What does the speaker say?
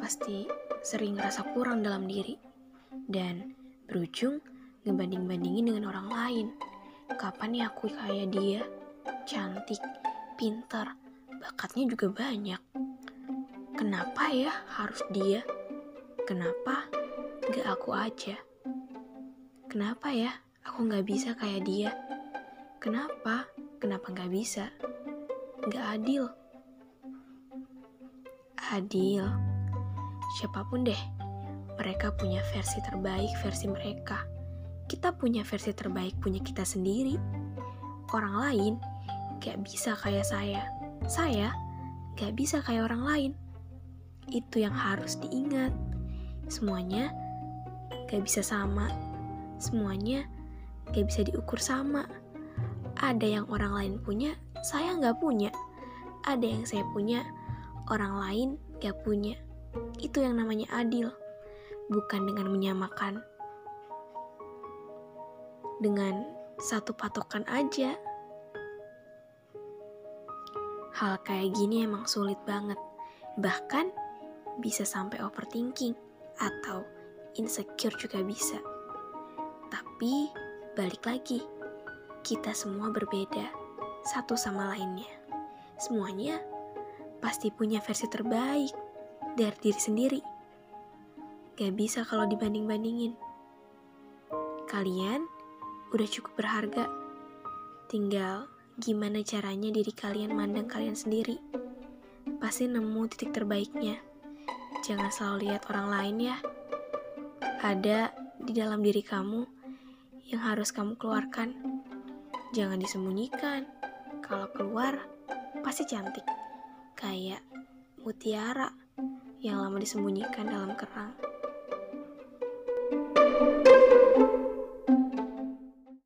pasti sering ngerasa kurang dalam diri dan berujung ngebanding-bandingin dengan orang lain. Kapan ya aku kayak dia? Cantik, pintar, bakatnya juga banyak. Kenapa ya harus dia? Kenapa gak aku aja? Kenapa ya aku gak bisa kayak dia? Kenapa? Kenapa gak bisa? Gak adil. Adil. Siapa pun deh, mereka punya versi terbaik versi mereka. Kita punya versi terbaik punya kita sendiri. Orang lain gak bisa kayak saya. Saya gak bisa kayak orang lain. Itu yang harus diingat. Semuanya gak bisa sama. Semuanya gak bisa diukur sama. Ada yang orang lain punya, saya gak punya. Ada yang saya punya, orang lain gak punya. Itu yang namanya adil, bukan dengan menyamakan. Dengan satu patokan aja. Hal kayak gini emang sulit banget. Bahkan bisa sampai overthinking atau insecure juga bisa. Tapi balik lagi, kita semua berbeda satu sama lainnya. Semuanya pasti punya versi terbaik dari diri sendiri. Gak bisa kalau dibanding-bandingin. Kalian udah cukup berharga. Tinggal gimana caranya diri kalian mandang kalian sendiri. Pasti nemu titik terbaiknya. Jangan selalu lihat orang lain ya. Ada di dalam diri kamu yang harus kamu keluarkan. Jangan disembunyikan. Kalau keluar, pasti cantik. Kayak mutiara yang lama disembunyikan dalam kerang.